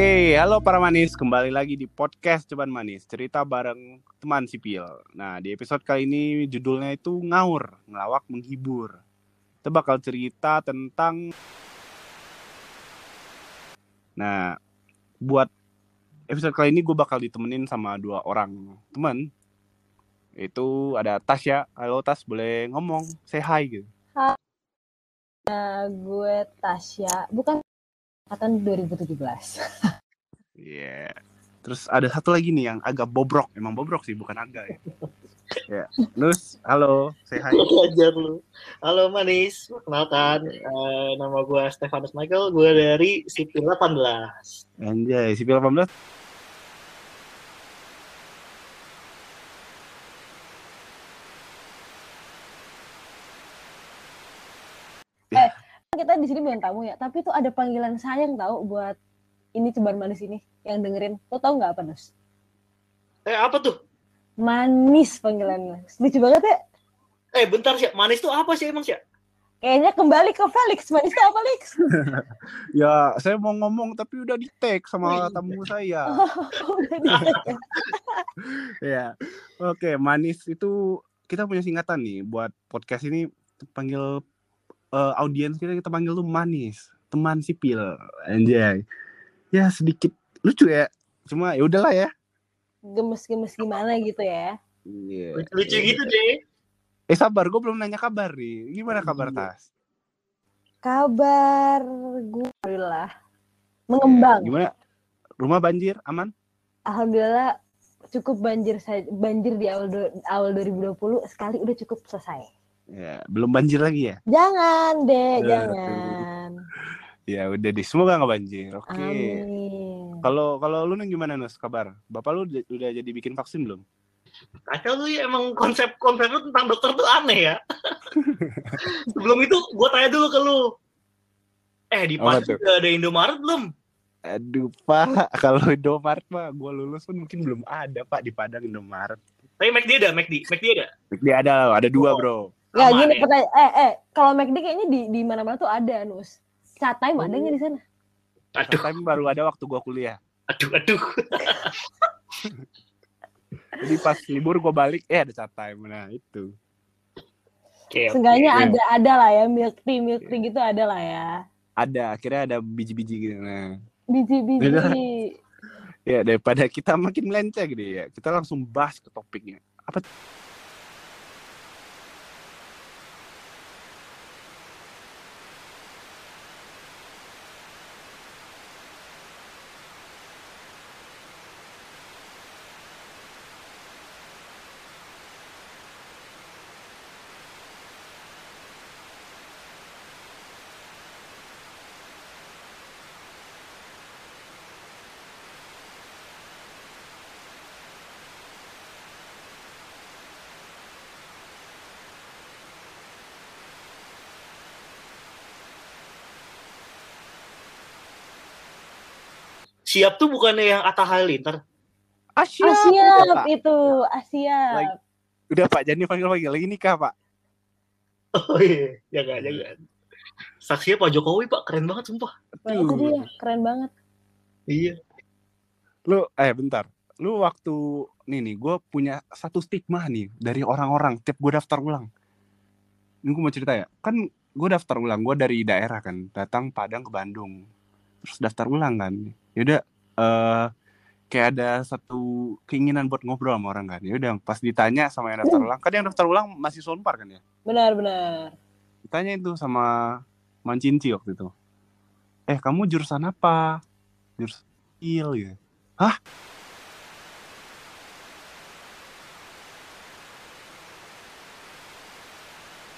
Oke, halo para manis, kembali lagi di podcast Ceban Manis, cerita bareng teman sipil. Nah, di episode kali ini judulnya itu ngawur, ngelawak menghibur. Kita bakal cerita tentang Nah, buat episode kali ini gue bakal ditemenin sama dua orang teman. Itu ada Tasya. Halo Tas, boleh ngomong, say hi gitu. Nah, gue Tasya, bukan angkatan 2017. Iya. Terus ada satu lagi nih yang agak bobrok, emang bobrok sih, bukan agak ya. ya. Nus, halo, say hi. Ajar lu. Halo Manis, perkenalkan eh, nama gue Stefanus Michael, gue dari Sipil 18. Anjay, sipil 18 Kita di sini bukan tamu ya, tapi tuh ada panggilan sayang tahu buat ini ceban manis ini yang dengerin. Lo tau nggak apa Nus? Eh apa tuh? Manis panggilannya. Lucu banget ya. Eh bentar sih, Manis tuh apa sih emang sih? Kayaknya kembali ke Felix. Manis itu apa, Felix? Ya, saya mau ngomong tapi udah di tag sama Wih. tamu saya. Udah di- ya. Oke, manis itu kita punya singkatan nih buat podcast ini panggil eh, audiens kita kita panggil tuh manis, teman sipil. Anjay. Ya sedikit lucu ya. Cuma ya udahlah ya. Gemes-gemes gimana gitu ya. Iya. Lucu gitu deh. Eh sabar, gue belum nanya kabar nih. Gimana kabar Iya. Tas? Kabar gue alhamdulillah mengembang. Gimana? Rumah banjir aman? Alhamdulillah cukup banjir saja banjir di awal awal 2020 sekali udah cukup selesai. Ya, belum banjir lagi ya? Jangan deh, Aduh. jangan. Ya udah deh, semoga nggak banjir. Oke. Kalau kalau lu nih gimana Nus kabar? Bapak lu udah, udah jadi bikin vaksin belum? Kacau lu ya emang konsep konsep lu tentang dokter tuh aneh ya. Sebelum itu gue tanya dulu ke lu. Eh di pas tuh? udah ada Indomaret belum? Aduh Pak, kalau Indomaret Pak, gua lulus pun mungkin belum ada Pak di Padang Indomaret. Tapi McD ada, McD, McD ada. Dia ada, ada dua Oh. bro. Ya Aman gini ya? pertanyaan, eh eh kalau McD kayaknya di di mana-mana tuh ada Nus. Chat time ada nggak di sana? Aduh, Tapi baru ada waktu gua kuliah. aduh, aduh. Jadi pas libur gua balik, eh ada chat time. Nah itu. Oke, oke. Seenggaknya Iya. ada ada lah ya milk tea milk tea gitu ada lah ya. Ada, akhirnya ada biji-biji gitu. Nah, Biji-biji. Ya daripada kita makin melenceng gitu ya, kita langsung bahas ke topiknya. Apa Siap tuh bukannya yang Atta Halilintar. Asia? Asia Udah, Pak. itu Asia. Lagi- Udah Pak, jangan dipanggil-panggil lagi nikah Pak. Oh iya, jangan, jangan. Saksinya Pak Jokowi, Pak. Keren banget, sumpah. Itu dia keren banget. Iya. lu eh bentar lu waktu nih nih gue punya satu stigma nih dari orang-orang tiap gue daftar ulang ini gue mau cerita ya kan gue daftar ulang gue dari daerah kan datang Padang ke Bandung terus daftar ulang kan yaudah eh kayak ada satu keinginan buat ngobrol sama orang kan. Yaudah pas ditanya sama yang daftar ulang kan yang daftar ulang masih sonpar kan ya? Benar benar. ditanya itu sama Mancinci waktu itu. Eh kamu jurusan apa? Jurusan il ya.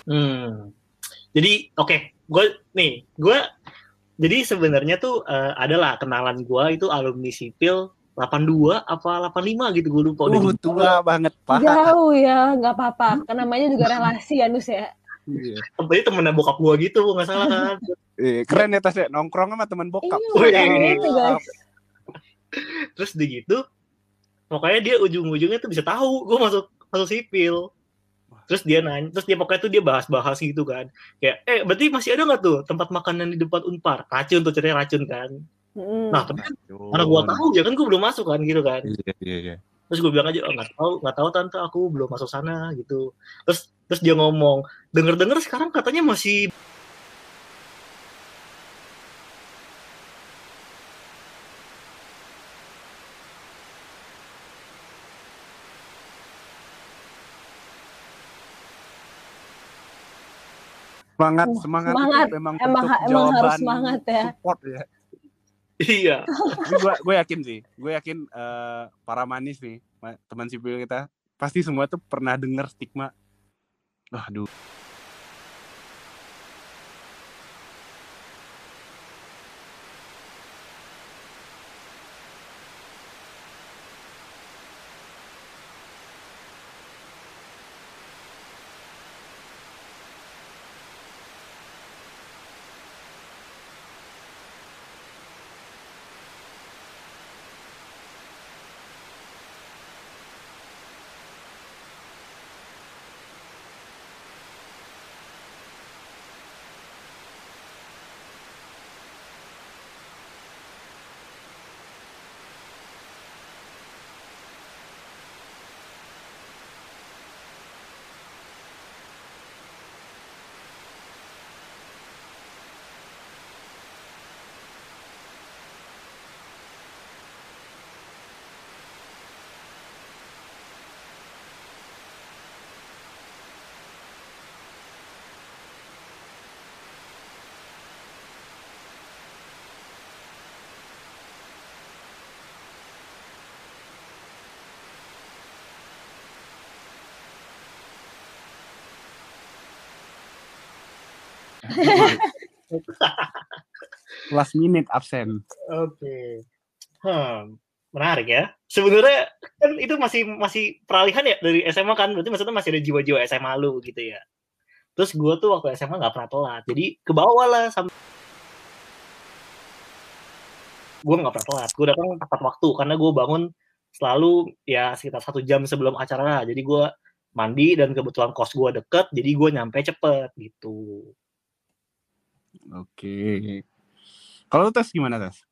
Hmm. Jadi oke, gue nih, gue jadi sebenarnya tuh eh, adalah kenalan gue itu alumni sipil 82 apa 85 gitu gue lupa udah uh tua banget pak Jauh ya, nggak apa-apa. Kan namanya juga relasi ya Nus ya. Iya. Jadi temennya bokap gue gitu nggak salah kan Eh, keren ya tasnya nongkrong sama teman bokap. Iya, Wih. makanya itu, guys. terus di gitu pokoknya dia ujung-ujungnya tuh bisa tahu gue masuk masuk sipil terus dia nanya terus dia pokoknya tuh dia bahas-bahas gitu kan kayak eh berarti masih ada nggak tuh tempat makanan di depan unpar racun tuh ceritanya racun kan Mm-mm. Nah, tapi kan mana gua tahu ya kan gua belum masuk kan gitu kan. Iya, iya, iya. Terus gue bilang aja, oh, nggak tahu, nggak tahu tante, aku belum masuk sana gitu. Terus terus dia ngomong, denger-denger sekarang katanya masih Semangat, Uh, semangat, semangat. itu memang Emang- bentuk emang harus jawaban semangat ya. Support ya. iya. Gue gue yakin sih, gue yakin eh, para manis nih, ma- teman sipil kita pasti semua tuh pernah dengar stigma. Aduh, last minute absen. Oke. Hmm, menarik ya. Sebenarnya kan itu masih masih peralihan ya dari SMA kan, berarti maksudnya masih ada jiwa-jiwa SMA lu gitu ya. Terus gue tuh waktu SMA nggak pernah telat, jadi ke bawah lah sampai gue nggak pernah telat. Gue datang tepat waktu karena gue bangun selalu ya sekitar satu jam sebelum acara. Jadi gue mandi dan kebetulan kos gue deket, jadi gue nyampe cepet gitu. Oke. Kalau lu tes gimana tes?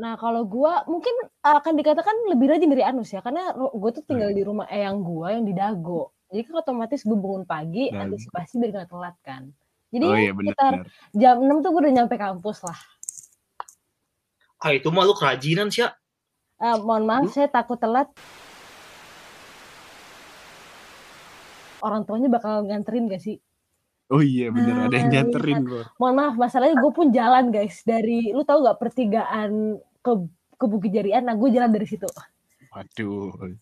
Nah, kalau gua mungkin akan dikatakan lebih rajin dari Anus ya, karena gue tuh tinggal di rumah eyang gua yang di Dago. Jadi kan otomatis gue bangun pagi, Dan- antisipasi biar nggak telat kan. Jadi oh ya iya sekitar benar. jam 6 tuh gue udah nyampe kampus lah. Ah itu mah lu kerajinan sih ya. Eh, mohon maaf, saya takut telat. Orang tuanya bakal nganterin gak sih? Oh iya benar ada yang Nah, nyanterin bro. Mohon maaf, masalahnya gue pun jalan guys. Dari, lu tahu gak pertigaan ke ke Bukit Jarian, nah gue jalan dari situ. Waduh.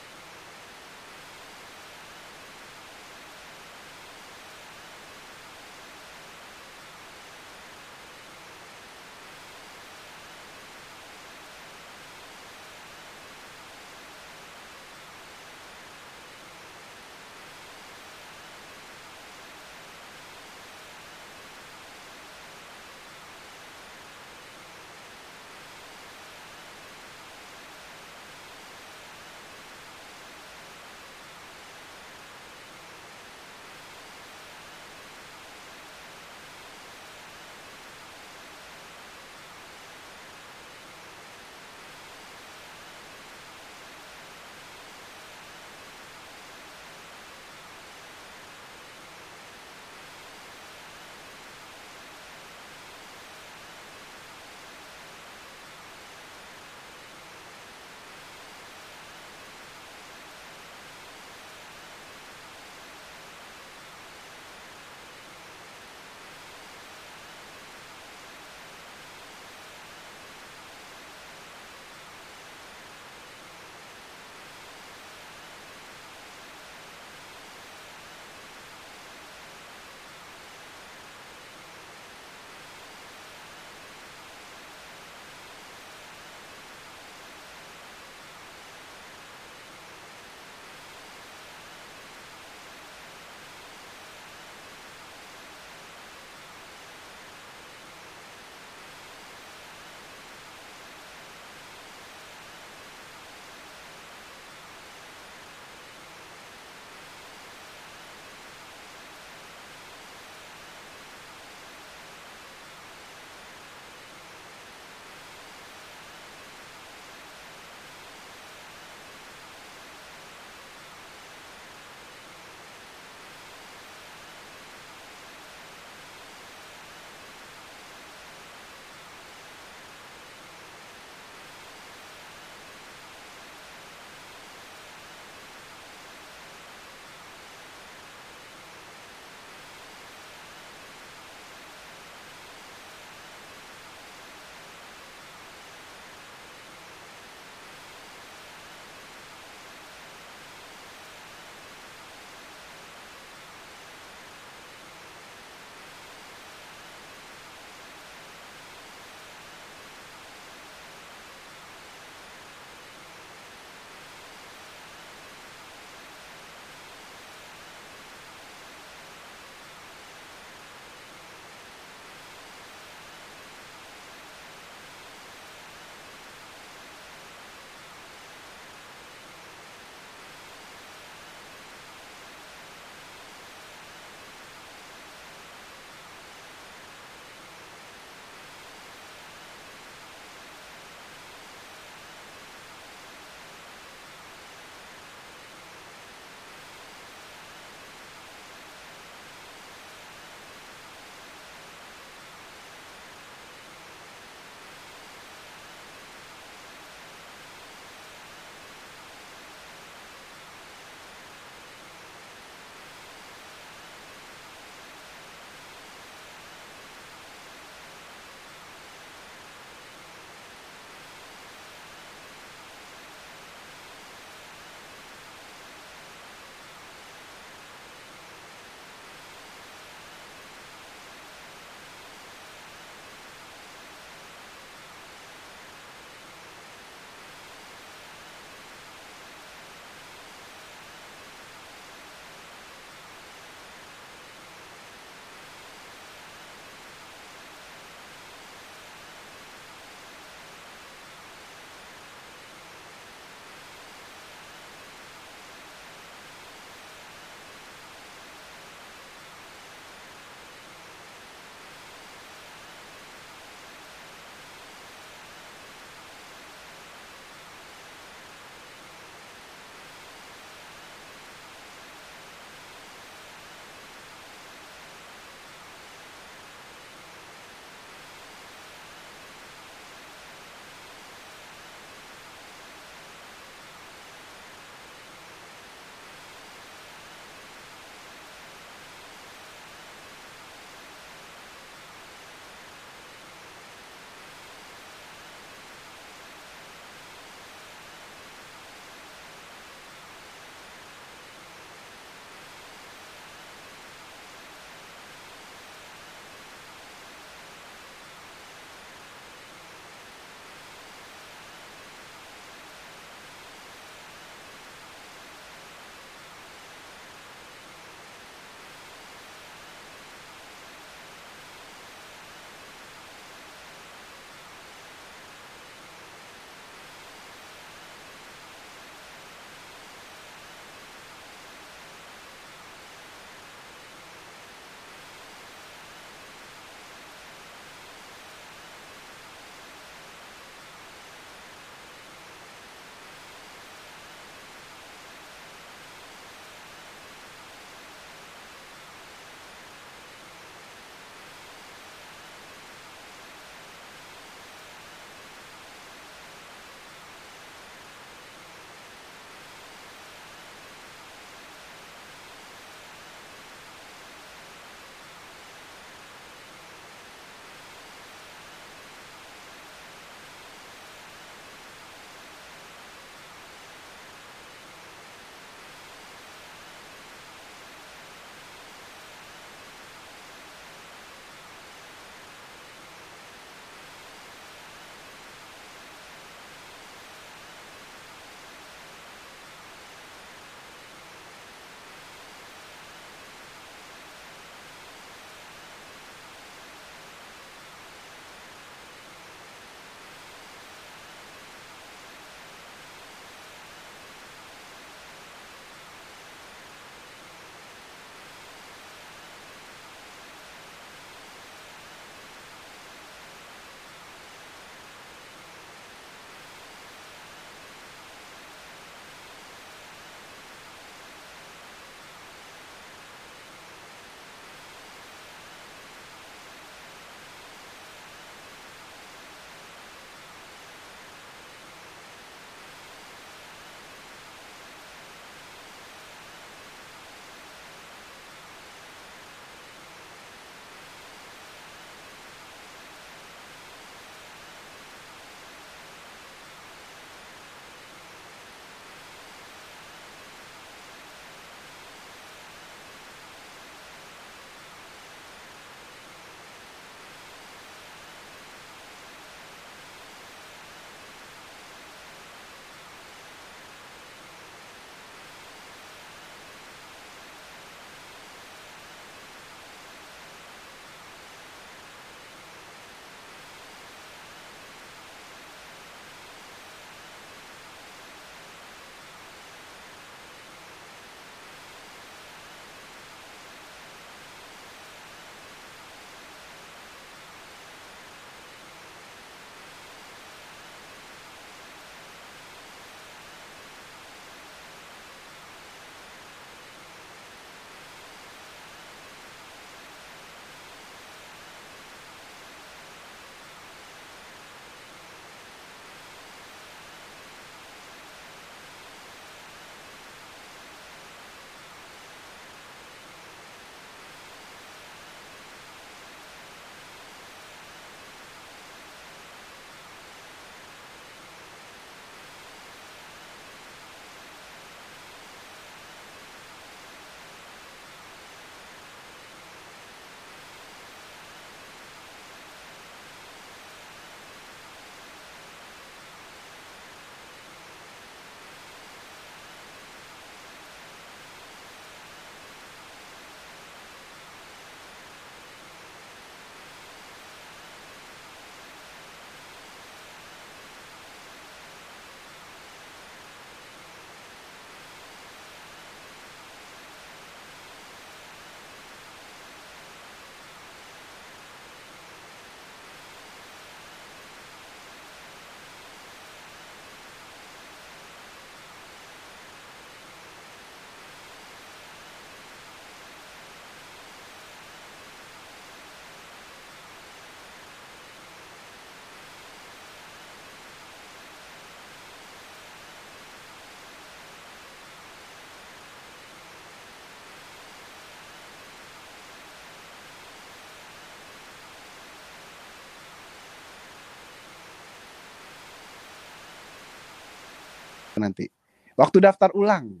Nanti. Waktu daftar ulang.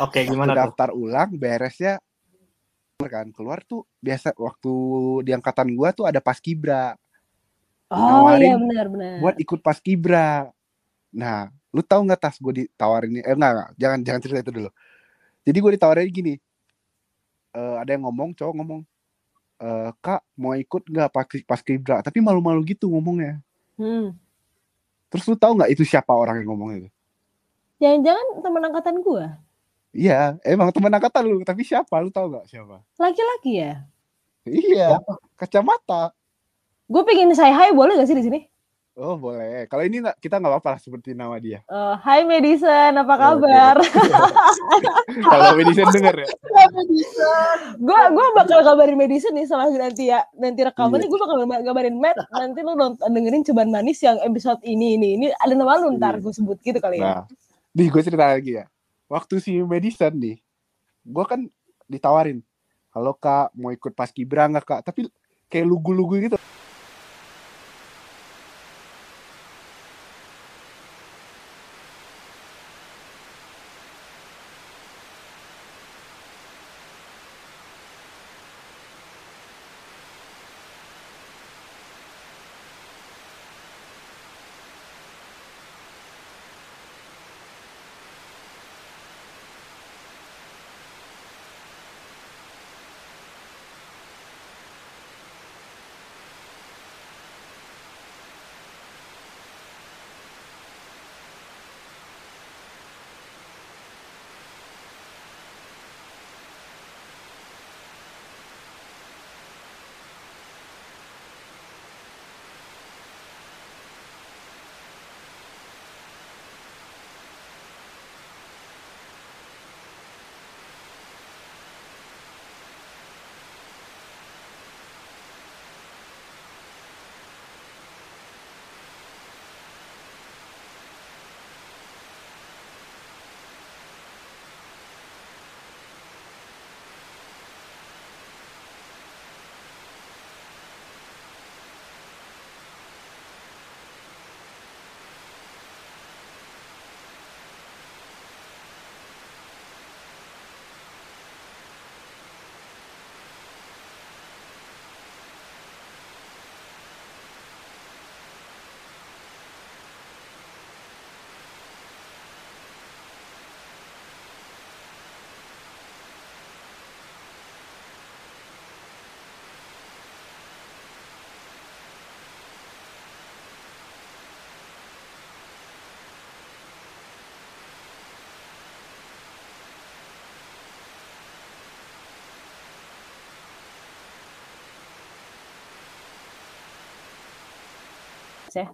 Oke, Waktu gimana tuh? daftar ulang beresnya kan keluar tuh biasa waktu di angkatan gua tuh ada paskibra Oh iya benar-benar. buat ikut paskibra. Nah, lu tahu nggak tas gue ditawarin eh enggak, enggak, jangan jangan cerita itu dulu. Jadi gue ditawarin gini. eh ada yang ngomong, cowok ngomong, eh kak mau ikut nggak pas paskibra? Tapi malu-malu gitu ngomongnya. Hmm. Terus lu tahu nggak itu siapa orang yang ngomong itu? Jangan-jangan teman angkatan gua Iya, emang teman angkatan lu, tapi siapa? Lu tahu nggak siapa? laki-laki ya. Iya, kacamata. Gue pengen say hi boleh gak sih di sini? Oh boleh. Kalau ini kita nggak apa-apa seperti nama dia. Eh, Hai Madison, apa kabar? Kalau Madison denger ya. gue gue bakal kabarin Madison nih setelah nanti ya nanti rekamannya Iya. gue bakal kabarin Matt nanti lu nonton dengerin cobaan manis yang episode ini ini ini ada nama lu ntar Iya. gue sebut gitu kali ya. Nah, nih gue cerita lagi ya. Waktu si Madison nih, gue kan ditawarin, halo kak, mau ikut paskibra nggak kak? Tapi kayak lugu-lugu gitu.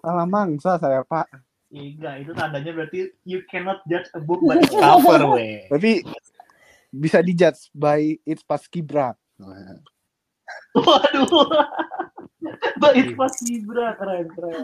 Salah mangsa saya pak. Enggak, itu tandanya berarti you cannot judge a book by its cover, weh. Tapi bisa dijudge by its paskibra. Nah, Waduh. By its paskibra, keren, keren.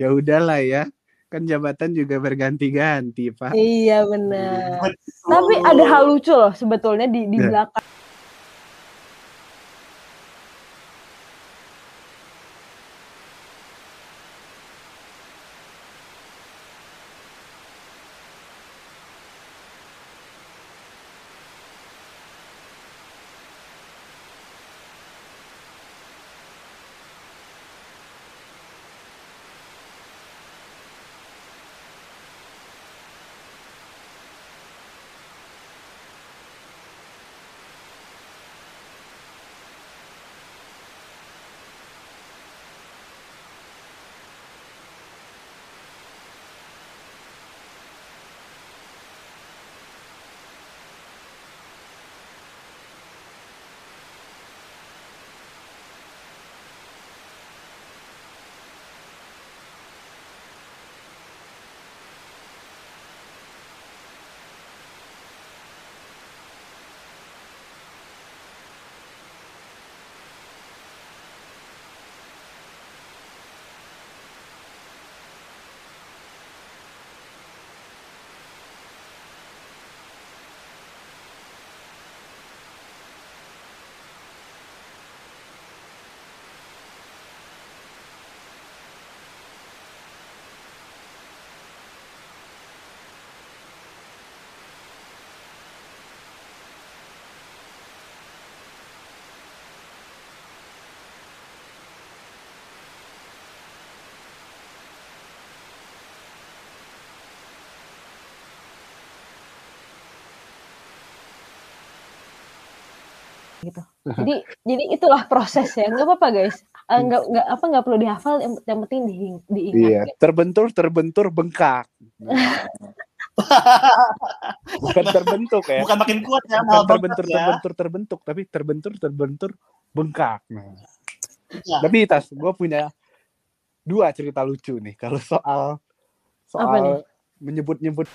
Ya udahlah ya. Kan jabatan juga berganti-ganti, Pak. Iya benar. Tapi ada hal lucu loh sebetulnya di di Ya. belakang. Gitu. Jadi jadi itulah prosesnya. Nggak apa-apa guys. Eh, nggak nggak apa nggak perlu dihafal. Yang, yang penting di, diingat. Iya, guys. terbentur terbentur bengkak. Bukan terbentuk ya. Bukan makin kuat ya, Bukan malah terbentur ya. terbentur terbentuk, tapi terbentur terbentur bengkak. Nah. Iya. Tapi tas, gue punya dua cerita lucu nih kalau soal Apa nih? soal menyebut-nyebut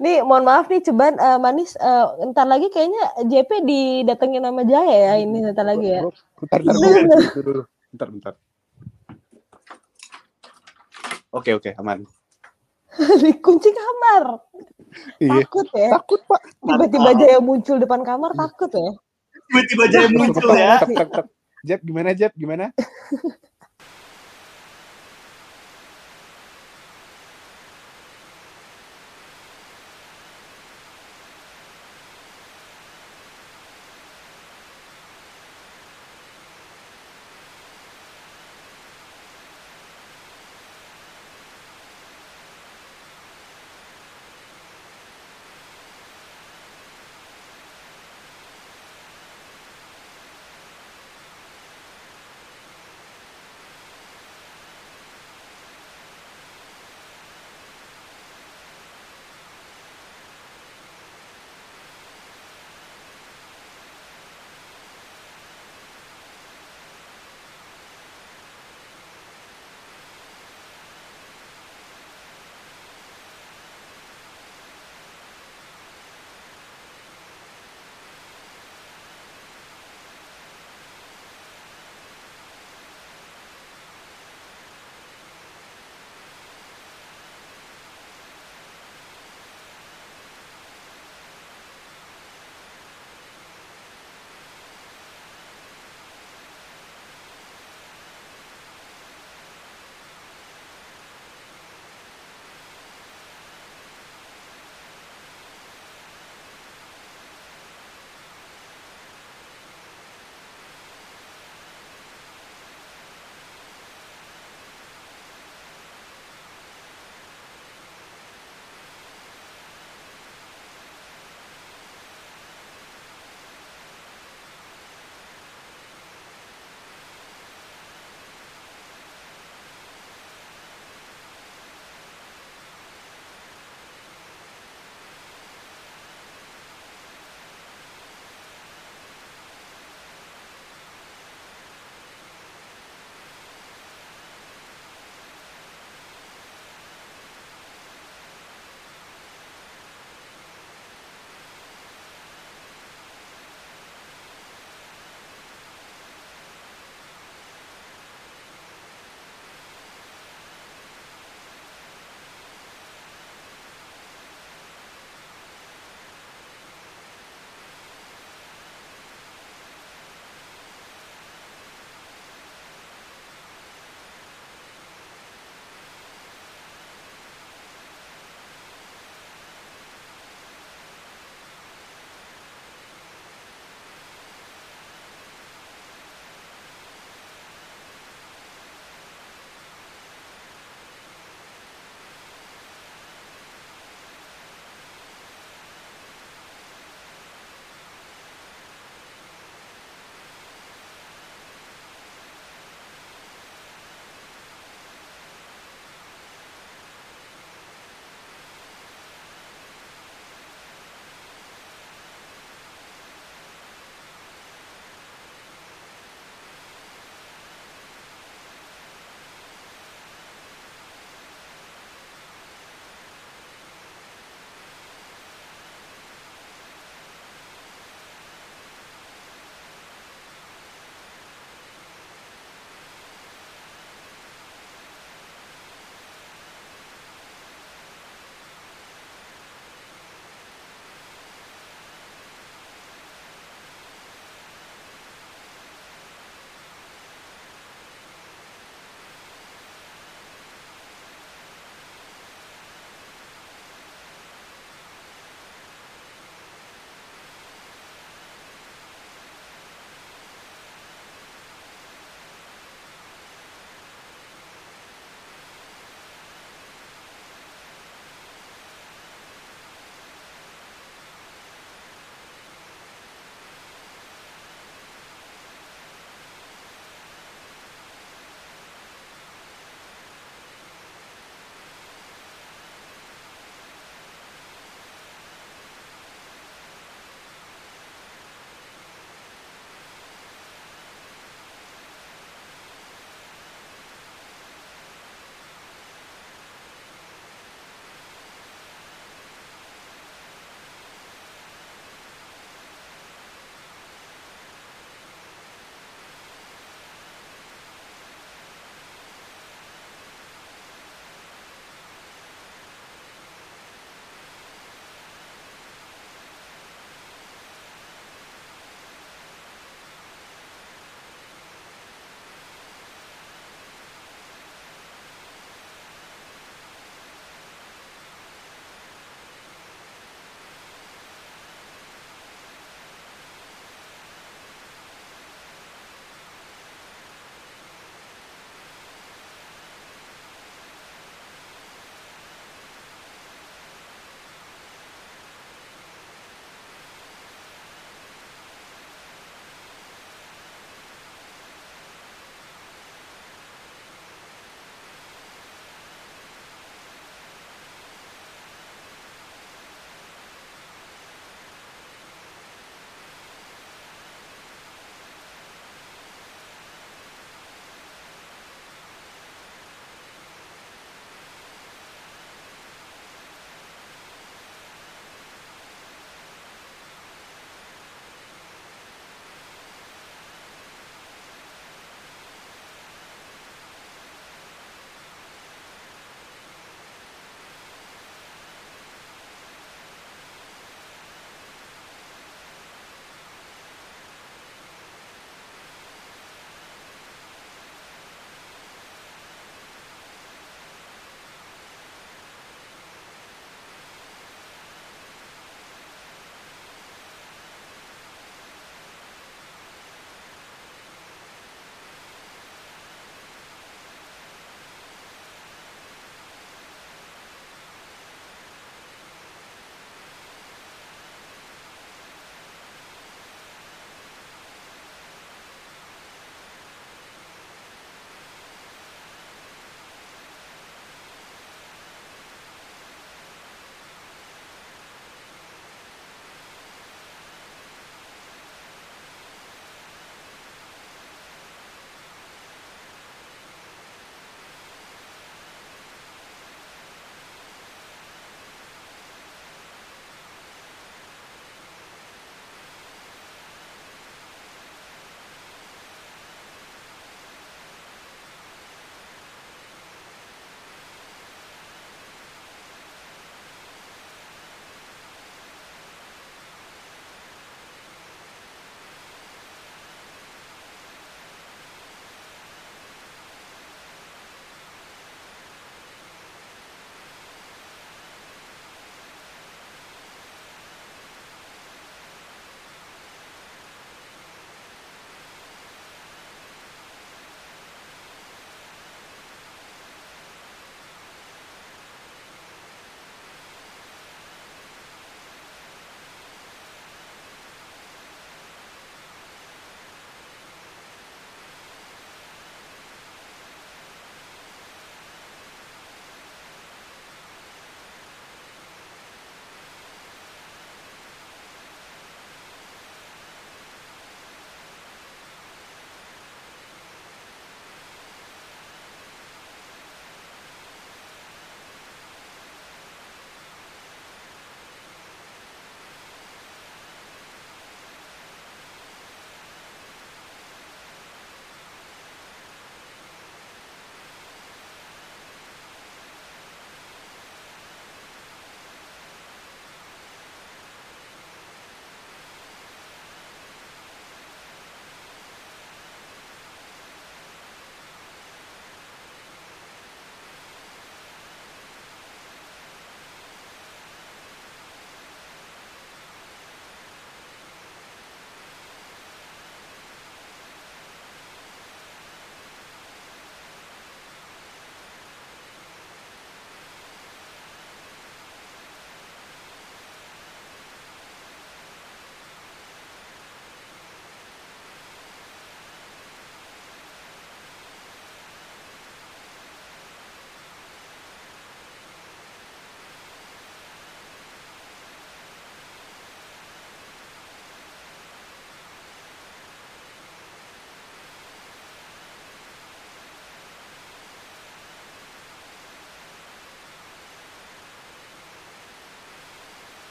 Nih, mohon maaf nih, Ceban, eh, Manis, eh, ntar lagi kayaknya JP didatengin sama Jaya ya, ini ntar lagi ya. Bentar, bentar. Bentar, bentar. Oke, oke, aman. Dikunci kamar. Iya. Takut ya. Takut, Pak. Tiba-tiba Jaya muncul depan kamar, takut ya. Tiba-tiba aja muncul ya. Jeb, gimana, Jeb? Gimana?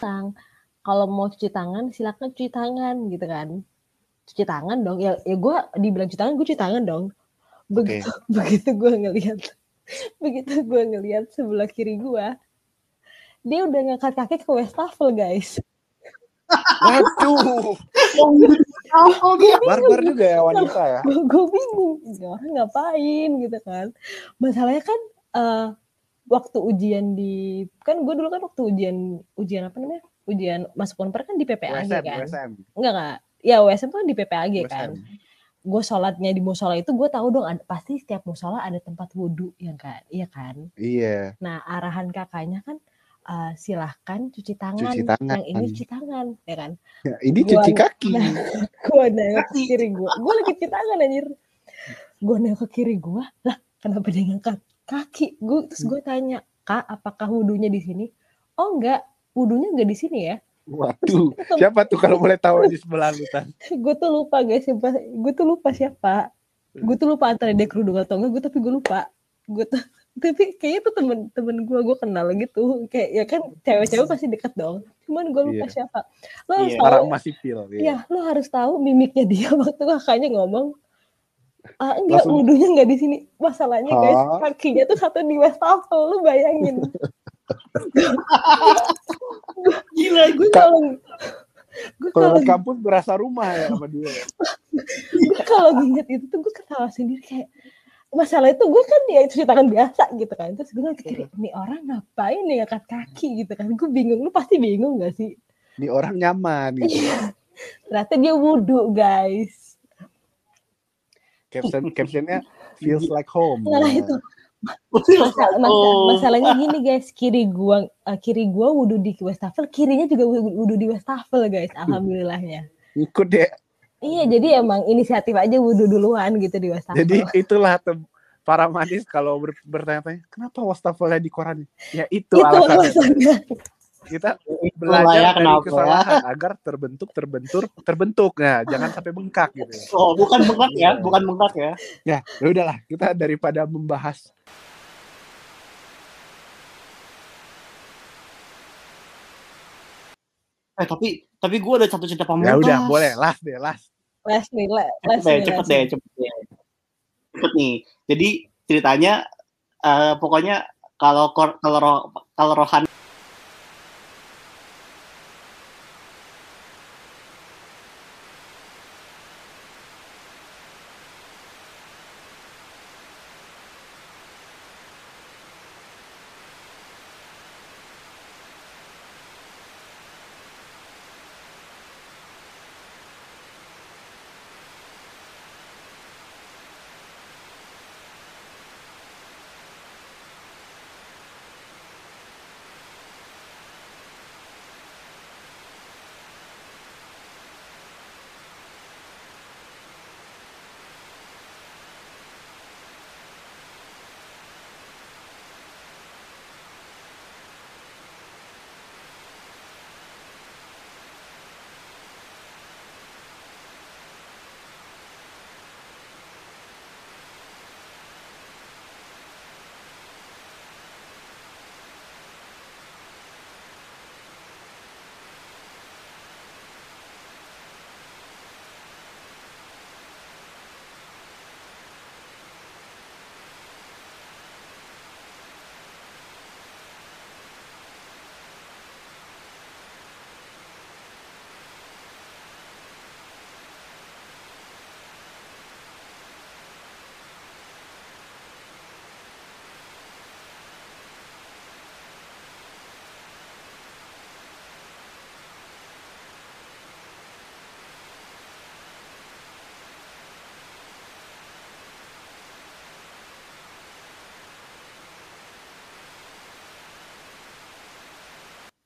Tang, kalau mau cuci tangan silakan cuci tangan gitu kan. Cuci tangan dong. Ya ya gue dibilang cuci tangan, gue cuci tangan dong. Begitu begitu gue ngelihat begitu gue ngelihat sebelah kiri gue dia udah ngangkat kaki ke wastafel guys. Waduh, Oh, dia. barbar juga ya wanita ya. gue gue bingung ini orang ngapain gitu kan masalahnya kan eh, waktu ujian di kan gue dulu kan waktu ujian ujian apa namanya? Ujian masuk unpar kan di PPAG USM, kan? USM, enggak enggak. Ya USM tuh kan di PPAG kan. USM. gue sholatnya di musola itu gue tahu dong ada, pasti setiap musola ada tempat wudhu ya kan? Iya kan? Iya. nah arahan kakaknya kan eh, silahkan cuci tangan. Cuci tangan. yang ini cuci tangan ya kan? Ya, ini Gua- cuci kaki. Nah, gue nengok ke kiri gue gue lagi cuci tangan anjir. Gue nengok ke kiri gue lah kenapa dia ngangkat kaki. Gue terus gue tanya kak apakah wudhunya di sini? Oh enggak. Wudhunya enggak di sini ya. Waduh, siapa tuh kalau boleh tahu di sebelah lu gue tuh lupa guys siapa gue tuh lupa siapa. Gue tuh lupa antara dia kerudung atau enggak gue tapi gue lupa. Gue tuh tapi kayaknya tuh temen temen gue gue kenal gitu. Kayak ya kan cewek-cewek pasti deket dong. Cuman gue lupa Iya. siapa. Lo harus Iya. tahu masih pil. Iya. ya lo harus tahu mimiknya dia waktu kakaknya ngomong ah enggak Langsung- wudhunya enggak di sini masalahnya guys Hah? kakinya tuh satu di wastafel lu bayangin Gila, gue kalau gue Kalau kalau di kampus berasa rumah ya sama dia. gue kalau inget itu tuh gue ketawa sendiri kayak masalah itu gue kan ya cuci tangan biasa gitu kan terus gue pikir ini orang ngapain nih angkat kaki gitu kan gue bingung lu pasti bingung gak sih Ini orang nyaman gitu. Iya. ternyata dia wudhu guys Caption captionnya feels like home. nah itu Masa- masa- Oh. masalahnya gini guys kiri gua eh, kiri gua wudhu di wastafel kirinya juga wudhu wudhu di wastafel guys alhamdulillahnya Ikut deh. iya jadi emang inisiatif aja wudhu duluan gitu di wastafel Jadi itulah tem- para manis kalau ber- bertanya-tanya kenapa wastafelnya di koran? Ya itu, itu alasannya. alasannya Kita belajar ya dari kenapa ya. kesalahan agar terbentuk terbentur terbentuk. Nah, jangan sampai bengkak gitu. ya. Oh, bukan bengkak ya, bukan bengkak ya. Ya, ya udahlah, kita daripada membahas Eh tapi tapi gue ada satu cerita ya pamungkas. udah boleh last deh, last. les nih les Cepet nih, cepet deh, nih. cepet deh. Cepet nih. Jadi ceritanya eh, pokoknya kalau kalau kalau rohani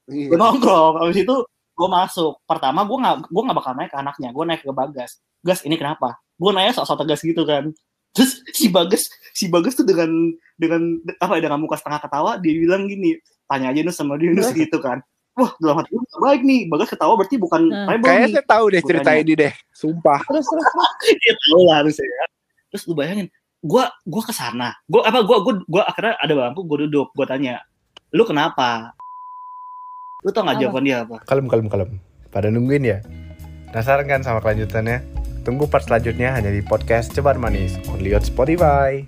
Iya. gue nongkrong abis itu gue masuk. Pertama gue nggak gue nggak bakal naik ke anaknya gue naik ke bagas. Gas ini kenapa? Gue nanya sok sok tegas gitu kan. Terus si bagas si bagas tuh dengan dengan apa ya dengan muka setengah ketawa dia bilang gini tanya aja nus sama dia nus gitu kan. Wah dalam hati gue baik nih. Bagas ketawa berarti bukan rebel Kayaknya nih saya tahu deh cerita tanya. ini deh, sumpah. terus terus terus. dia tahu lah harusnya ya. terus lu bayangin gue gue ke sana gue apa gue gue gue akhirnya ada bangku gue duduk gue tanya lu kenapa Lu tau gak Apa? jawaban dia apa? Kalem, kalem, kalem. Pada nungguin ya? Penasaran kan sama kelanjutannya? Tunggu part selanjutnya hanya di podcast Ceban Manis, only on Spotify.